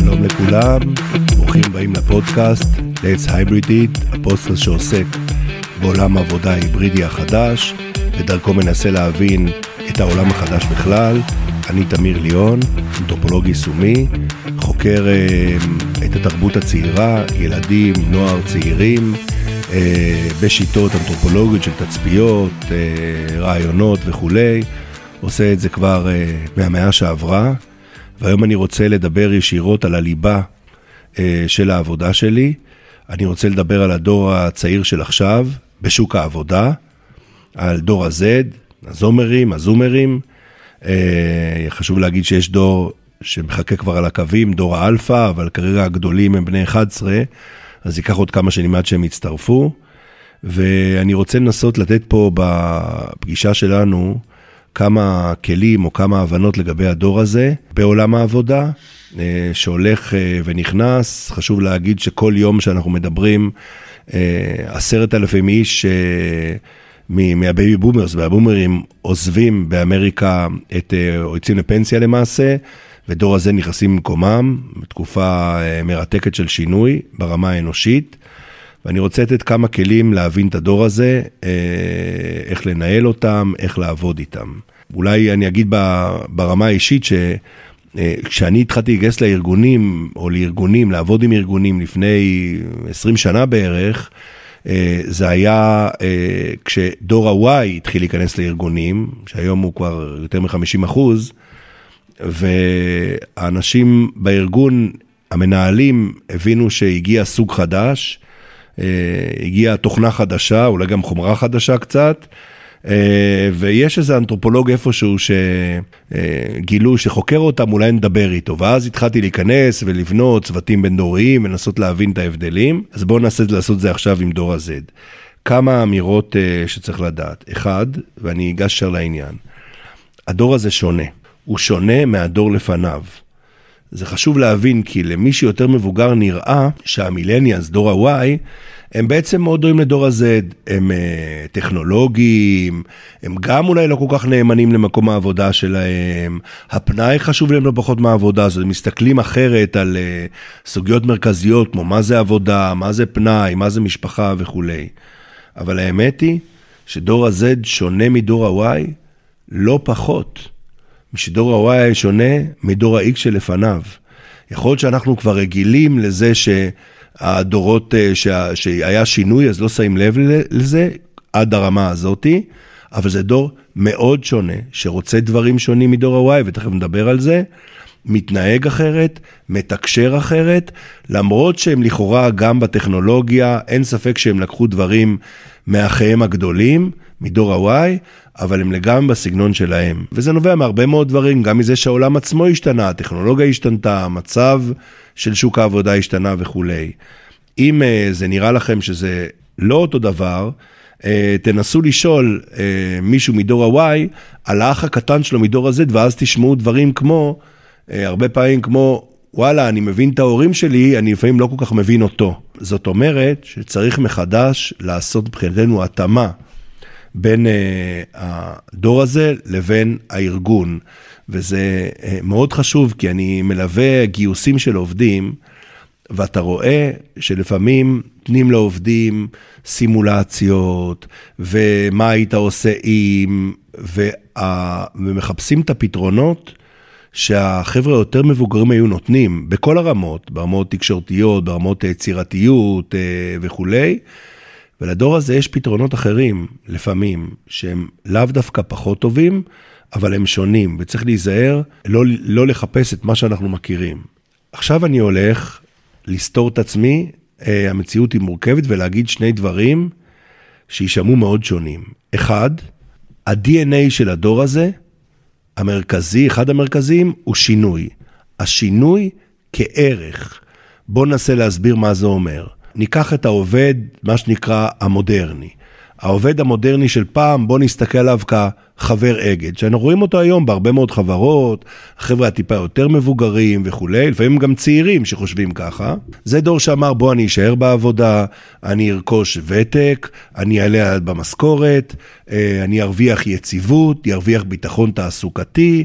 שלום לכולם, ברוכים הבאים לפודקאסט Let's Hybrid It, הפודקאסט שעוסק בעולם העבודה ההיברידי החדש, ודרכו מנסה להבין את העולם החדש בכלל. אני תמיר ליאון, אנתרופולוג יישומי, חוקר אה, את התרבות הצעירה, ילדים, נוער, צעירים, אה, בשיטות אנתרופולוגיות של תצפיות, אה, רעיונות וכולי. עושה את זה כבר אה, מהמאה שעברה, והיום אני רוצה לדבר ישירות על הליבה אה, של העבודה שלי. אני רוצה לדבר על הדור הצעיר של עכשיו בשוק העבודה, על דור ה-Z, הזומרים, הזומרים. אה, חשוב להגיד שיש דור שמחכה כבר על הקווים, דור האלפא, אבל כרגע הגדולים הם בני 11, אז ייקח עוד כמה שנים עד שהם יצטרפו. ואני רוצה לנסות לתת פה בפגישה שלנו כמה כלים או כמה הבנות לגבי הדור הזה בעולם העבודה, אה, שהולך אה, ונכנס. חשוב להגיד שכל יום שאנחנו מדברים, אה, עשרת אלפים איש מה baby boomers והבומרים עוזבים באמריקה את, או יוצאים לפנסיה למעשה, ודור הזה נכנסים במקומם, בתקופה מרתקת של שינוי ברמה האנושית. ואני רוצה לתת כמה כלים להבין את הדור הזה, איך לנהל אותם, איך לעבוד איתם. אולי אני אגיד ברמה האישית ש... כשאני התחלתי להתגייס לארגונים, או לארגונים, לעבוד עם ארגונים לפני 20 שנה בערך, זה היה כשדור ה-Y התחיל להיכנס לארגונים, שהיום הוא כבר יותר מ-50 אחוז, והאנשים בארגון, המנהלים, הבינו שהגיע סוג חדש, הגיעה תוכנה חדשה, אולי גם חומרה חדשה קצת, ויש איזה אנתרופולוג איפשהו שגילו שחוקר אותם, אולי נדבר איתו. ואז התחלתי להיכנס ולבנות צוותים בין דוריים ולנסות להבין את ההבדלים. אז בואו נעשה לעשות את זה עכשיו עם דור ה-Z. כמה אמירות שצריך לדעת. אחד, ואני אגש ישר לעניין, הדור הזה שונה. הוא שונה מהדור לפניו. זה חשוב להבין כי למי שיותר מבוגר נראה שהמילניאנס, דור ה-Y, הם בעצם מאוד דומים לדור ה-Z, הם uh, טכנולוגיים, הם גם אולי לא כל כך נאמנים למקום העבודה שלהם, הפנאי חשוב להם לא פחות מהעבודה הזאת, הם מסתכלים אחרת על uh, סוגיות מרכזיות כמו מה זה עבודה, מה זה פנאי, מה זה משפחה וכולי. אבל האמת היא שדור ה-Z שונה מדור ה-Y לא פחות. שדור ה-Y שונה מדור ה-X שלפניו. יכול להיות שאנחנו כבר רגילים לזה שהדורות, שה, שהיה שינוי, אז לא שמים לב לזה עד הרמה הזאתי, אבל זה דור מאוד שונה, שרוצה דברים שונים מדור ה-Y, ותכף נדבר על זה, מתנהג אחרת, מתקשר אחרת, למרות שהם לכאורה גם בטכנולוגיה, אין ספק שהם לקחו דברים מאחיהם הגדולים, מדור ה-Y, אבל הם לגמרי בסגנון שלהם. וזה נובע מהרבה מאוד דברים, גם מזה שהעולם עצמו השתנה, הטכנולוגיה השתנתה, המצב של שוק העבודה השתנה וכולי. אם uh, זה נראה לכם שזה לא אותו דבר, uh, תנסו לשאול uh, מישהו מדור ה-Y על האח הקטן שלו מדור ה-Z, ואז תשמעו דברים כמו, uh, הרבה פעמים כמו, וואלה, אני מבין את ההורים שלי, אני לפעמים לא כל כך מבין אותו. זאת אומרת שצריך מחדש לעשות מבחינתנו התאמה בין uh, הדור הזה לבין הארגון. וזה uh, מאוד חשוב, כי אני מלווה גיוסים של עובדים, ואתה רואה שלפעמים נותנים לעובדים סימולציות, ומה היית עושה אם, וה... ומחפשים את הפתרונות שהחבר'ה היותר מבוגרים היו נותנים, בכל הרמות, ברמות תקשורתיות, ברמות יצירתיות uh, וכולי. ולדור הזה יש פתרונות אחרים, לפעמים, שהם לאו דווקא פחות טובים, אבל הם שונים, וצריך להיזהר לא, לא לחפש את מה שאנחנו מכירים. עכשיו אני הולך לסתור את עצמי, אה, המציאות היא מורכבת, ולהגיד שני דברים שישמעו מאוד שונים. אחד, ה-DNA של הדור הזה, המרכזי, אחד המרכזיים, הוא שינוי. השינוי כערך. בואו ננסה להסביר מה זה אומר. ניקח את העובד, מה שנקרא המודרני. העובד המודרני של פעם, בוא נסתכל עליו כחבר אגד, שאנחנו רואים אותו היום בהרבה מאוד חברות, החבר'ה הטיפה יותר מבוגרים וכולי, לפעמים גם צעירים שחושבים ככה. זה דור שאמר, בוא אני אשאר בעבודה, אני ארכוש ותק, אני אעלה במשכורת, אה, אני ארוויח יציבות, ירוויח ביטחון תעסוקתי,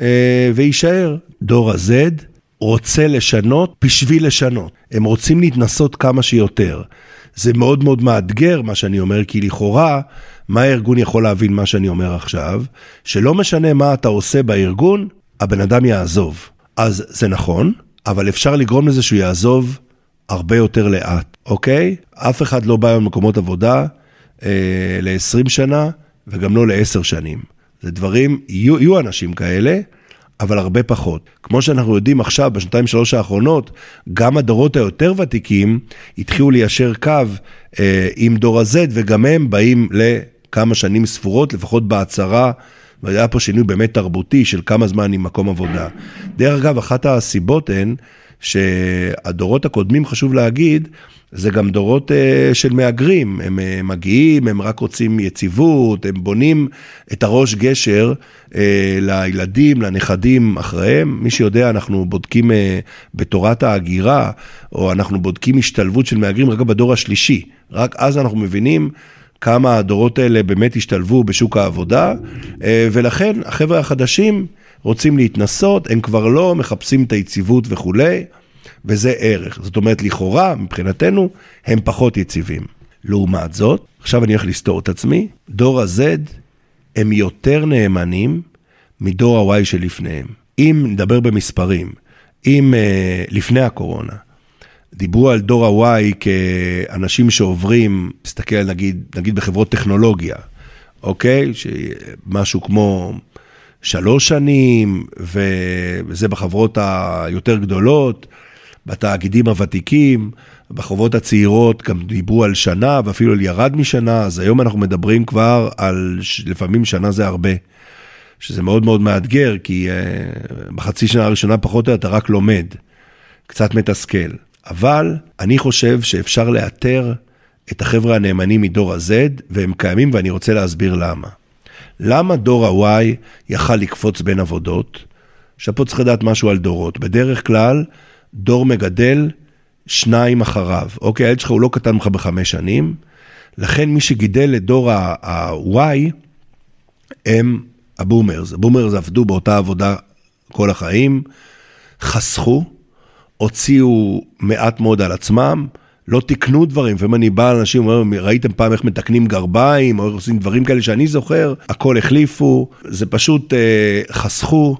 אה, ויישאר. דור ה-Z רוצה לשנות בשביל לשנות. הם רוצים להתנסות כמה שיותר. זה מאוד מאוד מאתגר מה שאני אומר, כי לכאורה, מה הארגון יכול להבין מה שאני אומר עכשיו? שלא משנה מה אתה עושה בארגון, הבן אדם יעזוב. אז זה נכון, אבל אפשר לגרום לזה שהוא יעזוב הרבה יותר לאט, אוקיי? אף אחד לא בא היום למקומות עבודה אה, ל-20 שנה וגם לא ל-10 שנים. זה דברים, יהיו, יהיו אנשים כאלה, אבל הרבה פחות. כמו שאנחנו יודעים עכשיו, בשנתיים שלוש האחרונות, גם הדורות היותר ותיקים התחילו ליישר קו אה, עם דור ה-Z, וגם הם באים לכמה שנים ספורות, לפחות בהצהרה. והיה פה שינוי באמת תרבותי של כמה זמן עם מקום עבודה. דרך אגב, אחת הסיבות הן שהדורות הקודמים, חשוב להגיד, זה גם דורות uh, של מהגרים, הם uh, מגיעים, הם רק רוצים יציבות, הם בונים את הראש גשר uh, לילדים, לנכדים אחריהם. מי שיודע, אנחנו בודקים uh, בתורת ההגירה, או אנחנו בודקים השתלבות של מהגרים רק בדור השלישי. רק אז אנחנו מבינים כמה הדורות האלה באמת השתלבו בשוק העבודה, uh, ולכן החבר'ה החדשים רוצים להתנסות, הם כבר לא מחפשים את היציבות וכולי. וזה ערך. זאת אומרת, לכאורה, מבחינתנו, הם פחות יציבים. לעומת זאת, עכשיו אני הולך לסתור את עצמי, דור ה-Z הם יותר נאמנים מדור ה-Y שלפניהם. אם נדבר במספרים, אם uh, לפני הקורונה, דיברו על דור ה-Y כאנשים שעוברים, תסתכל נגיד, נגיד בחברות טכנולוגיה, אוקיי? שמשהו כמו שלוש שנים, וזה בחברות היותר גדולות. בתאגידים הוותיקים, בחובות הצעירות גם דיברו על שנה ואפילו על ירד משנה, אז היום אנחנו מדברים כבר על לפעמים שנה זה הרבה. שזה מאוד מאוד מאתגר, כי uh, בחצי שנה הראשונה פחות או יותר אתה רק לומד, קצת מתסכל. אבל אני חושב שאפשר לאתר את החבר'ה הנאמנים מדור ה-Z, והם קיימים ואני רוצה להסביר למה. למה דור ה-Y יכל לקפוץ בין עבודות? עכשיו פה צריך לדעת משהו על דורות. בדרך כלל, דור מגדל שניים אחריו. אוקיי, הילד שלך הוא לא קטן ממך בחמש שנים, לכן מי שגידל את דור ה-Y הם ה boomers. ה boomers עבדו באותה עבודה כל החיים, חסכו, הוציאו מעט מאוד על עצמם, לא תיקנו דברים, לפעמים אני בא לאנשים, אומר, ראיתם פעם איך מתקנים גרביים, או איך עושים דברים כאלה שאני זוכר, הכל החליפו, זה פשוט אה, חסכו,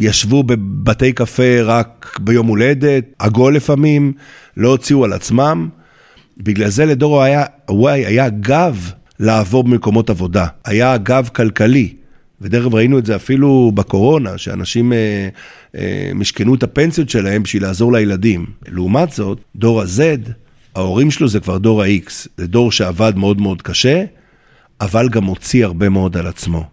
ישבו בבתי קפה רק ביום הולדת, עגול לפעמים, לא הוציאו על עצמם. בגלל זה לדור היה, וואי, היה גב לעבור במקומות עבודה, היה גב כלכלי. ודרך אגב ראינו את זה אפילו בקורונה, שאנשים אה, אה, משכנו את הפנסיות שלהם בשביל לעזור לילדים. לעומת זאת, דור ה-Z, ההורים שלו זה כבר דור ה-X, זה דור שעבד מאוד מאוד קשה, אבל גם הוציא הרבה מאוד על עצמו.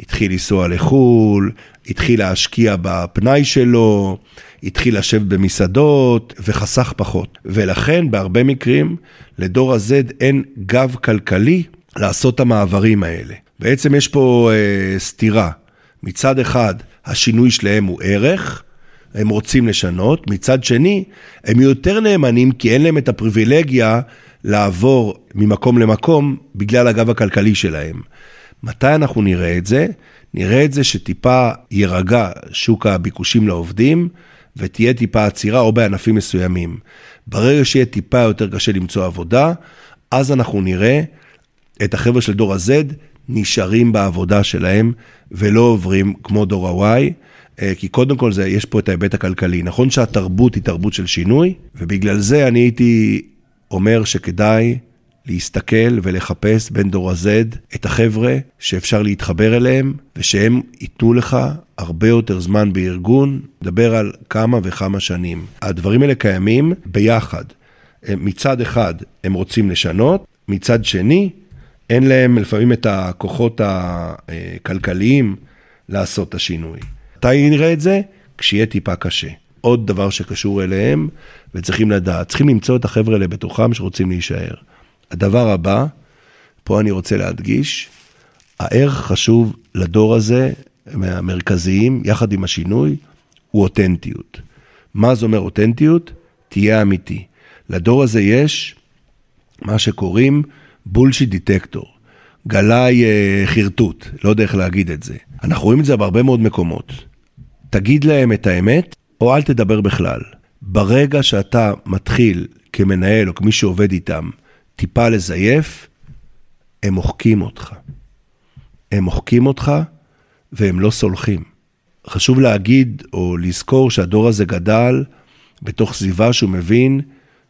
התחיל לנסוע לחו"ל, התחיל להשקיע בפנאי שלו, התחיל לשבת במסעדות וחסך פחות. ולכן בהרבה מקרים לדור ה-Z אין גב כלכלי לעשות את המעברים האלה. בעצם יש פה אה, סתירה. מצד אחד, השינוי שלהם הוא ערך, הם רוצים לשנות, מצד שני, הם יותר נאמנים כי אין להם את הפריבילגיה לעבור ממקום למקום בגלל הגב הכלכלי שלהם. מתי אנחנו נראה את זה? נראה את זה שטיפה יירגע שוק הביקושים לעובדים ותהיה טיפה עצירה או בענפים מסוימים. ברגע שיהיה טיפה יותר קשה למצוא עבודה, אז אנחנו נראה את החבר'ה של דור ה-Z נשארים בעבודה שלהם ולא עוברים כמו דור ה-Y. אה, כי קודם כל זה, יש פה את ההיבט הכלכלי. נכון שהתרבות היא תרבות של שינוי, ובגלל זה אני הייתי אומר שכדאי להסתכל ולחפש בין דור ה-Z את החבר'ה שאפשר להתחבר אליהם ושהם ייתנו לך הרבה יותר זמן בארגון, נדבר על כמה וכמה שנים. הדברים האלה קיימים ביחד. מצד אחד הם רוצים לשנות, מצד שני אין להם לפעמים את הכוחות הכלכליים לעשות את השינוי. מתי נראה את זה? כשיהיה טיפה קשה. עוד דבר שקשור אליהם וצריכים לדעת, צריכים למצוא את החבר'ה האלה בתוכם שרוצים להישאר. הדבר הבא, פה אני רוצה להדגיש, הערך חשוב לדור הזה, מהמרכזיים, יחד עם השינוי, הוא אותנטיות. מה זה אומר אותנטיות? תהיה אמיתי. לדור הזה יש מה שקוראים בולשיט דיטקטור, גלאי אה, חרטוט, לא יודע איך להגיד את זה. אנחנו רואים את זה בהרבה מאוד מקומות. תגיד להם את האמת, או אל תדבר בכלל. ברגע שאתה מתחיל כמנהל או כמי שעובד איתם טיפה לזייף, הם מוחקים אותך. הם מוחקים אותך והם לא סולחים. חשוב להגיד או לזכור שהדור הזה גדל בתוך סביבה שהוא מבין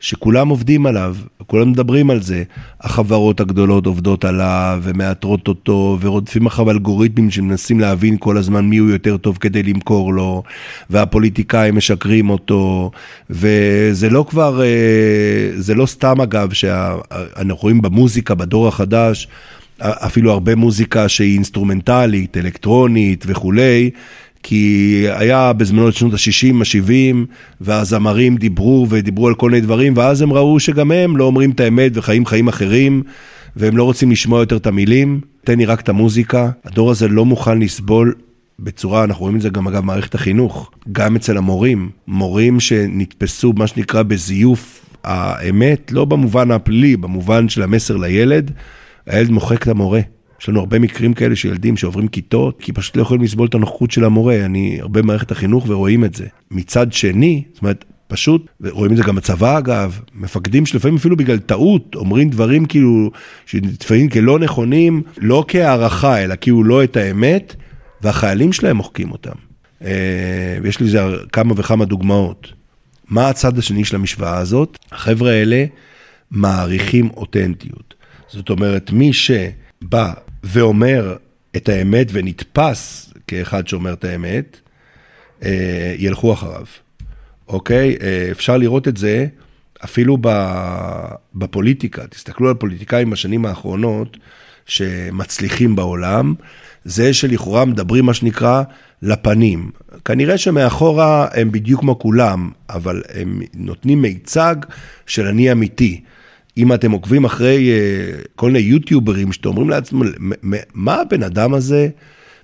שכולם עובדים עליו, כולם מדברים על זה. החברות הגדולות עובדות עליו ומאתרות אותו ורודפים אחריו אלגוריתמים שמנסים להבין כל הזמן מי הוא יותר טוב כדי למכור לו, והפוליטיקאים משקרים אותו, וזה לא כבר, אה, זה לא סתם אגב שאנחנו רואים במוזיקה בדור החדש, אפילו הרבה מוזיקה שהיא אינסטרומנטלית, אלקטרונית וכולי, כי היה בזמנו שנות ה-60, ה-70, והזמרים דיברו ודיברו על כל מיני דברים, ואז הם ראו שגם הם לא אומרים את האמת וחיים חיים אחרים, והם לא רוצים לשמוע יותר את המילים. תן לי רק את המוזיקה. הדור הזה לא מוכן לסבול בצורה, אנחנו רואים את זה גם אגב מערכת החינוך, גם אצל המורים. מורים שנתפסו, מה שנקרא, בזיוף האמת, לא במובן הפלילי, במובן של המסר לילד, הילד מוחק את המורה. יש לנו הרבה מקרים כאלה של ילדים שעוברים כיתות, כי פשוט לא יכולים לסבול את הנוכחות של המורה. אני הרבה במערכת החינוך ורואים את זה. מצד שני, זאת אומרת, פשוט, ורואים את זה גם בצבא אגב, מפקדים שלפעמים אפילו בגלל טעות אומרים דברים כאילו שנתפעים כלא נכונים, לא כהערכה, אלא כאילו לא את האמת, והחיילים שלהם מוחקים אותם. אה, ויש לזה כמה וכמה דוגמאות. מה הצד השני של המשוואה הזאת? החבר'ה האלה מעריכים אותנטיות. זאת אומרת, מי שבא ואומר את האמת ונתפס כאחד שאומר את האמת, אה, ילכו אחריו, אוקיי? אה, אפשר לראות את זה אפילו בפוליטיקה. תסתכלו על פוליטיקאים בשנים האחרונות שמצליחים בעולם, זה שלכאורה מדברים מה שנקרא לפנים. כנראה שמאחורה הם בדיוק כמו כולם, אבל הם נותנים מיצג של אני אמיתי. אם אתם עוקבים אחרי uh, כל מיני יוטיוברים שאתם אומרים לעצמם, מה הבן אדם הזה,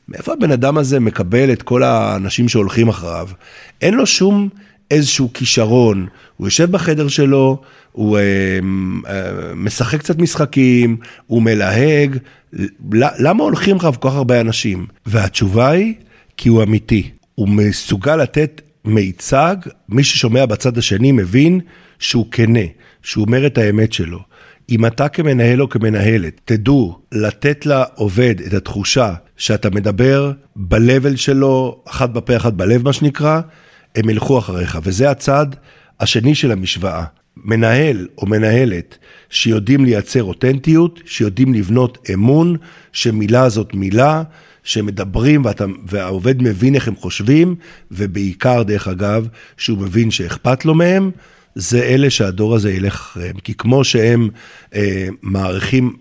מאיפה הבן אדם הזה מקבל את כל האנשים שהולכים אחריו? אין לו שום איזשהו כישרון, הוא יושב בחדר שלו, הוא uh, uh, משחק קצת משחקים, הוא מלהג, למה הולכים אחריו כל כך הרבה אנשים? והתשובה היא, כי הוא אמיתי. הוא מסוגל לתת מיצג, מי ששומע בצד השני מבין שהוא כנה. שהוא אומר את האמת שלו. אם אתה כמנהל או כמנהלת תדעו לתת לעובד את התחושה שאתה מדבר ב-level שלו, אחת בפה, אחת בלב, מה שנקרא, הם ילכו אחריך. וזה הצד השני של המשוואה. מנהל או מנהלת שיודעים לייצר אותנטיות, שיודעים לבנות אמון, שמילה זאת מילה, שמדברים ואתה, והעובד מבין איך הם חושבים, ובעיקר, דרך אגב, שהוא מבין שאכפת לו מהם, זה אלה שהדור הזה ילך אחריהם. כי כמו שהם אה, מעריכים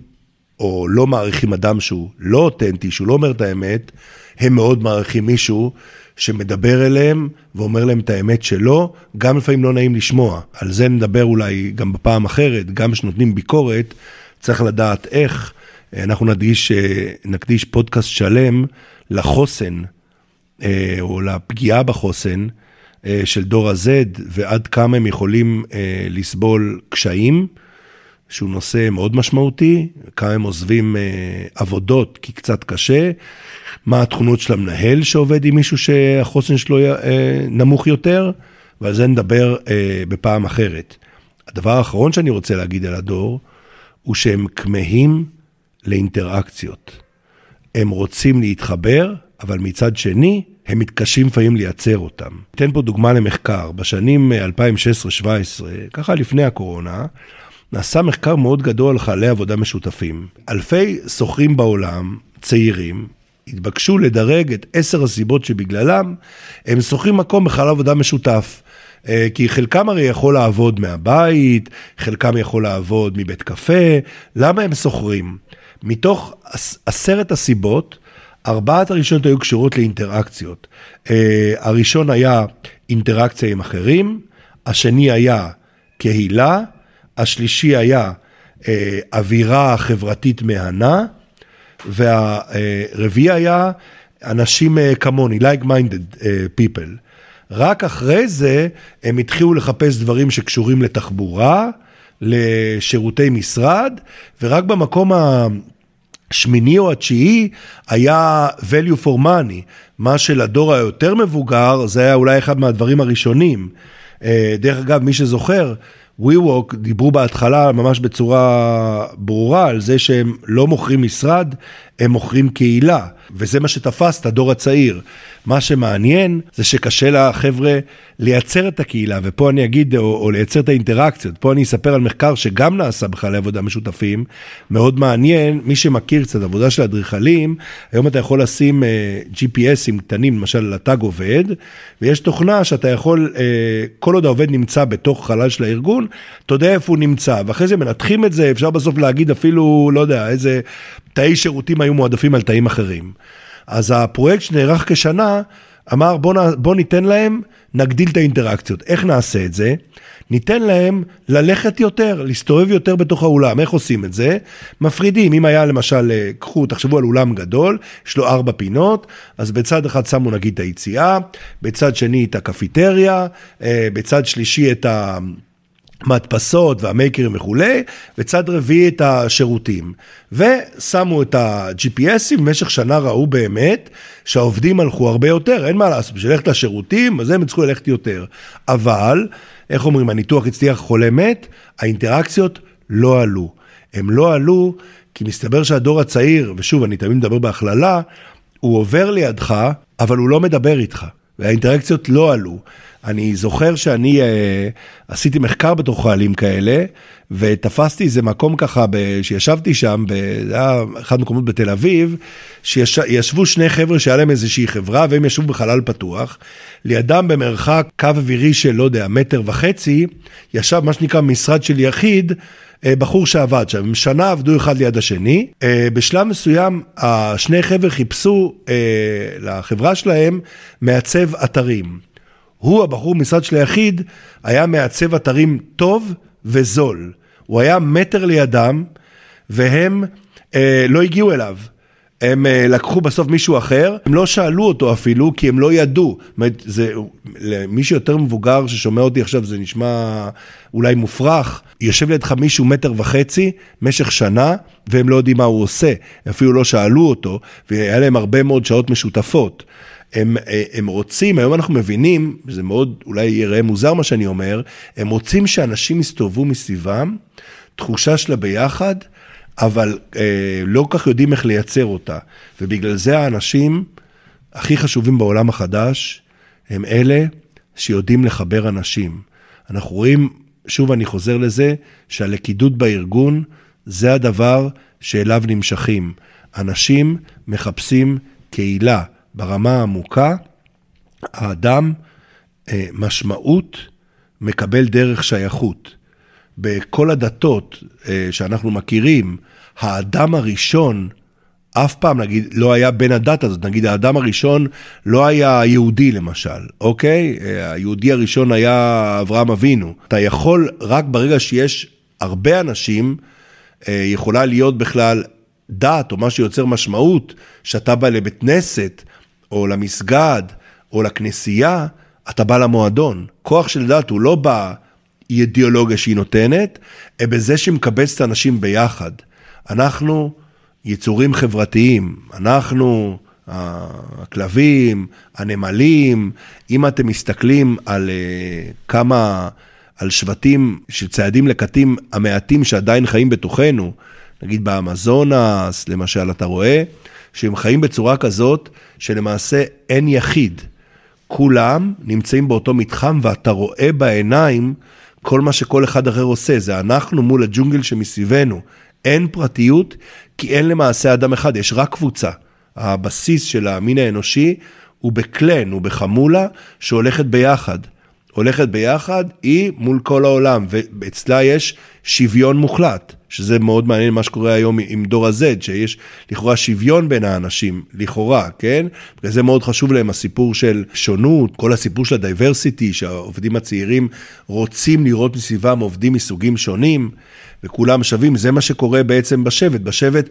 או לא מעריכים אדם שהוא לא אותנטי, שהוא לא אומר את האמת, הם מאוד מעריכים מישהו שמדבר אליהם ואומר להם את האמת שלו, גם לפעמים לא נעים לשמוע. על זה נדבר אולי גם בפעם אחרת, גם כשנותנים ביקורת, צריך לדעת איך. אנחנו נקדיש, אה, נקדיש פודקאסט שלם לחוסן, אה, או לפגיעה בחוסן. אה, של דור ה-Z ועד כמה הם יכולים אה, לסבול קשיים, שהוא נושא מאוד משמעותי, כמה הם עוזבים אה, עבודות כי קצת קשה, מה התכונות של המנהל שעובד עם מישהו שהחוסן שלו נמוך יותר, ועל זה נדבר בפעם אחרת. הדבר האחרון שאני רוצה להגיד על הדור, הוא שהם כמהים לאינטראקציות. הם רוצים להתחבר, אבל מצד שני, הם מתקשים לפעמים לייצר אותם. אתן פה דוגמה למחקר, בשנים 2016-2017, ככה לפני הקורונה, נעשה מחקר מאוד גדול על חיילי עבודה משותפים. אלפי שוכרים בעולם, צעירים, התבקשו לדרג את עשר הסיבות שבגללם הם שוכרים מקום בחייל עבודה משותף. אה, כי חלקם הרי יכול לעבוד מהבית, חלקם יכול לעבוד מבית קפה, למה הם שוכרים? מתוך עשרת הסיבות, ארבעת הראשונות היו קשורות לאינטראקציות. Uh, הראשון היה אינטראקציה עם אחרים, השני היה קהילה, השלישי היה uh, אווירה חברתית מהנה, והרביעי היה אנשים uh, כמוני, like-minded uh, people. רק אחרי זה הם התחילו לחפש דברים שקשורים לתחבורה, לשירותי משרד, ורק במקום השמיני או התשיעי היה value for money, מה שלדור היותר מבוגר זה היה אולי אחד מהדברים הראשונים. אה, דרך אגב, מי שזוכר, WeWork דיברו בהתחלה ממש בצורה ברורה על זה שהם לא מוכרים משרד, הם מוכרים קהילה, וזה מה שתפס את הדור הצעיר. מה שמעניין זה שקשה לחבר'ה לייצר את הקהילה, ופה אני אגיד, או, או לייצר את האינטראקציות. פה אני אספר על מחקר שגם נעשה בחיילי עבודה משותפים, מאוד מעניין, מי שמכיר קצת עבודה של אדריכלים, היום אתה יכול לשים uh, GPSים קטנים, למשל לתג עובד, ויש תוכנה שאתה יכול, uh, כל עוד העובד נמצא בתוך חלל של הארגון, אתה יודע איפה הוא נמצא, ואחרי זה מנתחים את זה, אפשר בסוף להגיד אפילו, לא יודע, איזה תאי שירותים היו מועדפים על תאים אחרים. אז הפרויקט שנערך כשנה, אמר בוא, נ, בוא ניתן להם, נגדיל את האינטראקציות. איך נעשה את זה? ניתן להם ללכת יותר, להסתובב יותר בתוך האולם. איך עושים את זה? מפרידים, אם היה למשל, אה, קחו, תחשבו על אולם גדול, יש לו ארבע פינות, אז בצד אחד שמו נגיד את היציאה, בצד שני את הקפיטריה, אה, בצד שלישי את ה... מדפסות והמייקרים וכולי, וצד רביעי את השירותים. ושמו את ה-GPSים, במשך שנה ראו באמת שהעובדים הלכו הרבה יותר, אין מה לעשות, בשביל ללכת לשירותים, אז הם צריכו ללכת יותר. אבל, איך אומרים, הניתוח הצליח חולה מת, האינטראקציות לא עלו. הם לא עלו כי מסתבר שהדור הצעיר, ושוב, אני תמיד מדבר בהכללה, הוא עובר לידך, אבל הוא לא מדבר איתך. והאינטראקציות לא עלו. אני זוכר שאני אה, עשיתי מחקר בתוך חיילים כאלה, ותפסתי איזה מקום ככה, ב, שישבתי שם, זה היה אחד המקומות בתל אביב, שישבו שני חבר'ה שהיה להם איזושהי חברה, והם ישבו בחלל פתוח. לידם במרחק קו אווירי של, לא יודע, מטר וחצי, ישב מה שנקרא משרד של יחיד, בחור שעבד שם, שנה עבדו אחד ליד השני. אה, בשלב מסוים, השני חבר'ה חיפשו אה, לחברה שלהם מעצב אתרים. הוא, הבחור משרד של היחיד, היה מעצב אתרים טוב וזול. הוא היה מטר לידם, והם אה, לא הגיעו אליו. הם uh, לקחו בסוף מישהו אחר, הם לא שאלו אותו אפילו, כי הם לא ידעו. זאת אומרת, זה, למי שיותר מבוגר ששומע אותי עכשיו, זה נשמע אולי מופרך, יושב לידך מישהו מטר וחצי, משך שנה, והם לא יודעים מה הוא עושה. אפילו לא שאלו אותו, והיה להם הרבה מאוד שעות משותפות. הם, אה, הם רוצים, היום אנחנו מבינים, זה מאוד אולי ייראה מוזר מה שאני אומר, הם רוצים שאנשים יסתובבו מסביבם, תחושה של הביחד, אבל אה, לא כל כך יודעים איך לייצר אותה. ובגלל זה האנשים הכי חשובים בעולם החדש, הם אלה שיודעים לחבר אנשים. אנחנו רואים, שוב אני חוזר לזה, שהלכידות בארגון זה הדבר שאליו נמשכים. אנשים מחפשים קהילה. ברמה העמוקה, האדם אה, משמעות מקבל דרך שייכות. בכל הדתות אה, שאנחנו מכירים, האדם הראשון אף פעם, נגיד, לא היה בן הדת הזאת, נגיד האדם הראשון לא היה יהודי למשל, אוקיי? אה, היהודי הראשון היה אברהם אבינו. אתה יכול, רק ברגע שיש הרבה אנשים, יכולה להיות בכלל דת או מה שיוצר משמעות, שאתה בא לבית כנסת או למסגד, או לכנסייה, אתה בא למועדון. כוח של דת הוא לא באידיאולוגיה שהיא נותנת, אלא בזה שהיא מקבצת את האנשים ביחד. אנחנו יצורים חברתיים, אנחנו הכלבים, הנמלים, אם אתם מסתכלים על uh, כמה, על שבטים של ציידים לקטים המעטים שעדיין חיים בתוכנו, נגיד באמזונס, למשל, אתה רואה שהם חיים בצורה כזאת שלמעשה אין יחיד. כולם נמצאים באותו מתחם ואתה רואה בעיניים כל מה שכל אחד אחר עושה, זה אנחנו מול הג'ונגל שמסביבנו. אין פרטיות כי אין למעשה אדם אחד, יש רק קבוצה. הבסיס של המין האנושי הוא בקלן, הוא בחמולה שהולכת ביחד. הולכת ביחד, היא מול כל העולם, ואצלה יש שוויון מוחלט, שזה מאוד מעניין מה שקורה היום עם דור ה-Z, שיש לכאורה שוויון בין האנשים, לכאורה, כן? בגלל זה מאוד חשוב להם הסיפור של שונות, כל הסיפור של הדייברסיטי, שהעובדים הצעירים רוצים לראות מסביבם עובדים מסוגים שונים, וכולם שווים, זה מה שקורה בעצם בשבט. בשבט,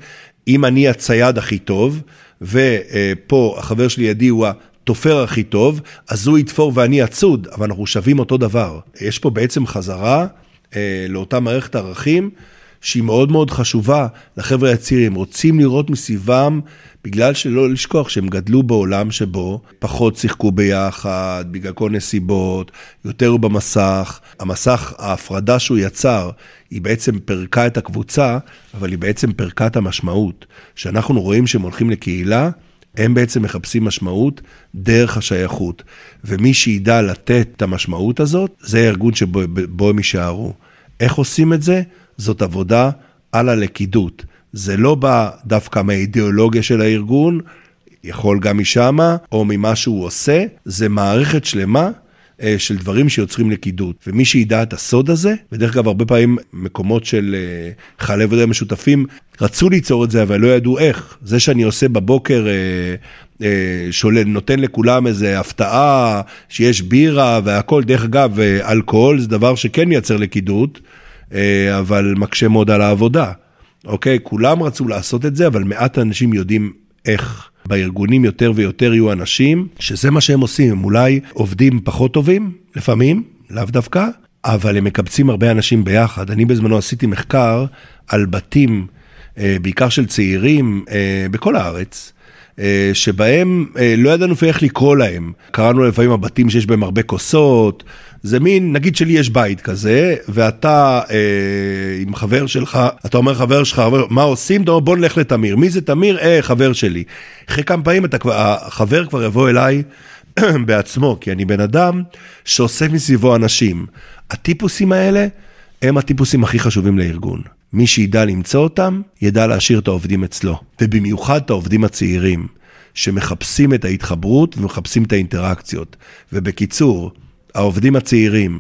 אם אני הצייד הכי טוב, ופה החבר שלי ידי הוא התופר הכי טוב, אז הוא יתפור ואני אצוד, אבל אנחנו שווים אותו דבר. יש פה בעצם חזרה אה, לאותה מערכת ערכים שהיא מאוד מאוד חשובה לחבר'ה הצעירים, רוצים לראות מסביבם, בגלל שלא לשכוח שהם גדלו בעולם שבו פחות שיחקו ביחד, בגלל כל נסיבות, יותר במסך. המסך, ההפרדה שהוא יצר, היא בעצם פירקה את הקבוצה, אבל היא בעצם פירקה את המשמעות. כשאנחנו רואים שהם הולכים לקהילה, הם בעצם מחפשים משמעות דרך השייכות. ומי שידע לתת את המשמעות הזאת, זה הארגון שבו הם יישארו. איך עושים את זה? זאת עבודה על הלכידות. זה לא בא דווקא מהאידיאולוגיה של הארגון, יכול גם משמה, או ממה שהוא עושה, זה מערכת שלמה של דברים שיוצרים לכידות. ומי שידע את הסוד הזה, ודרך אגב, הרבה פעמים מקומות של אה, חיילי עבודה משותפים רצו ליצור את זה, אבל לא ידעו איך. זה שאני עושה בבוקר, אה, שולל, נותן לכולם איזה הפתעה, שיש בירה והכל, דרך אגב, אלכוהול זה דבר שכן מייצר לכידות, אבל מקשה מאוד על העבודה. אוקיי? כולם רצו לעשות את זה, אבל מעט אנשים יודעים איך. בארגונים יותר ויותר יהיו אנשים שזה מה שהם עושים, הם אולי עובדים פחות טובים, לפעמים, לאו דווקא, אבל הם מקבצים הרבה אנשים ביחד. אני בזמנו עשיתי מחקר על בתים, אה, בעיקר של צעירים אה, בכל הארץ, אה, שבהם לא ידענו איך לקרוא להם. קראנו לפעמים הבתים שיש בהם הרבה כוסות, זה מין, נגיד שלי יש בית כזה, ואתה אה, עם חבר שלך, אתה אומר חבר שלך, מה עושים? אתה אומר בוא נלך לתמיר. מי זה תמיר? אה, חבר שלי. אחרי כמה פעמים אתה החבר כבר יבוא אליי בעצמו, כי אני בן אדם שעושה מסביבו אנשים. הטיפוסים האלה הם הטיפוסים הכי חשובים לארגון. מי שידע למצוא אותם, ידע להשאיר את העובדים אצלו. ובמיוחד את העובדים הצעירים, שמחפשים את ההתחברות ומחפשים את האינטראקציות. ובקיצור, העובדים הצעירים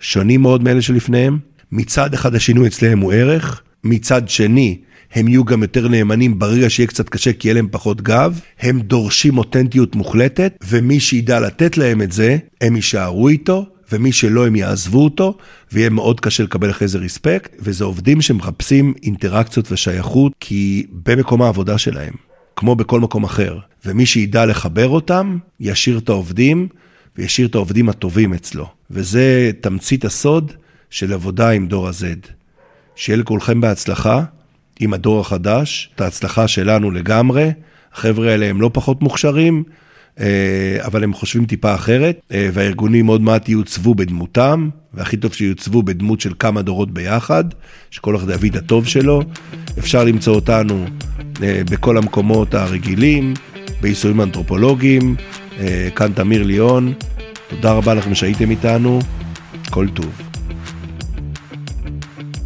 שונים מאוד מאלה שלפניהם. מצד אחד השינוי אצלם הוא ערך, מצד שני הם יהיו גם יותר נאמנים ברגע שיהיה קצת קשה כי יהיה להם פחות גב, הם דורשים אותנטיות מוחלטת, ומי שידע לתת להם את זה, הם יישארו איתו, ומי שלא, הם יעזבו אותו, ויהיה מאוד קשה לקבל אחרי זה ריספקט, וזה עובדים שמחפשים אינטראקציות ושייכות, כי במקום העבודה שלהם, כמו בכל מקום אחר, ומי שידע לחבר אותם, ישאיר את העובדים, וישאיר את העובדים הטובים אצלו. וזה תמצית הסוד של עבודה עם דור ה-Z. שיהיה לכולכם בהצלחה עם הדור החדש, את ההצלחה שלנו לגמרי. החבר'ה האלה הם לא פחות מוכשרים, אה, אבל הם חושבים טיפה אחרת, אה, והארגונים עוד מעט יוצבו בדמותם, והכי טוב שיוצבו בדמות של כמה דורות ביחד, שכל אחד יביא את הטוב שלו. אפשר למצוא אותנו אה, בכל המקומות הרגילים, בייסויים אנתרופולוגיים, כאן תמיר ליאון, תודה רבה לכם שהייתם איתנו, כל טוב.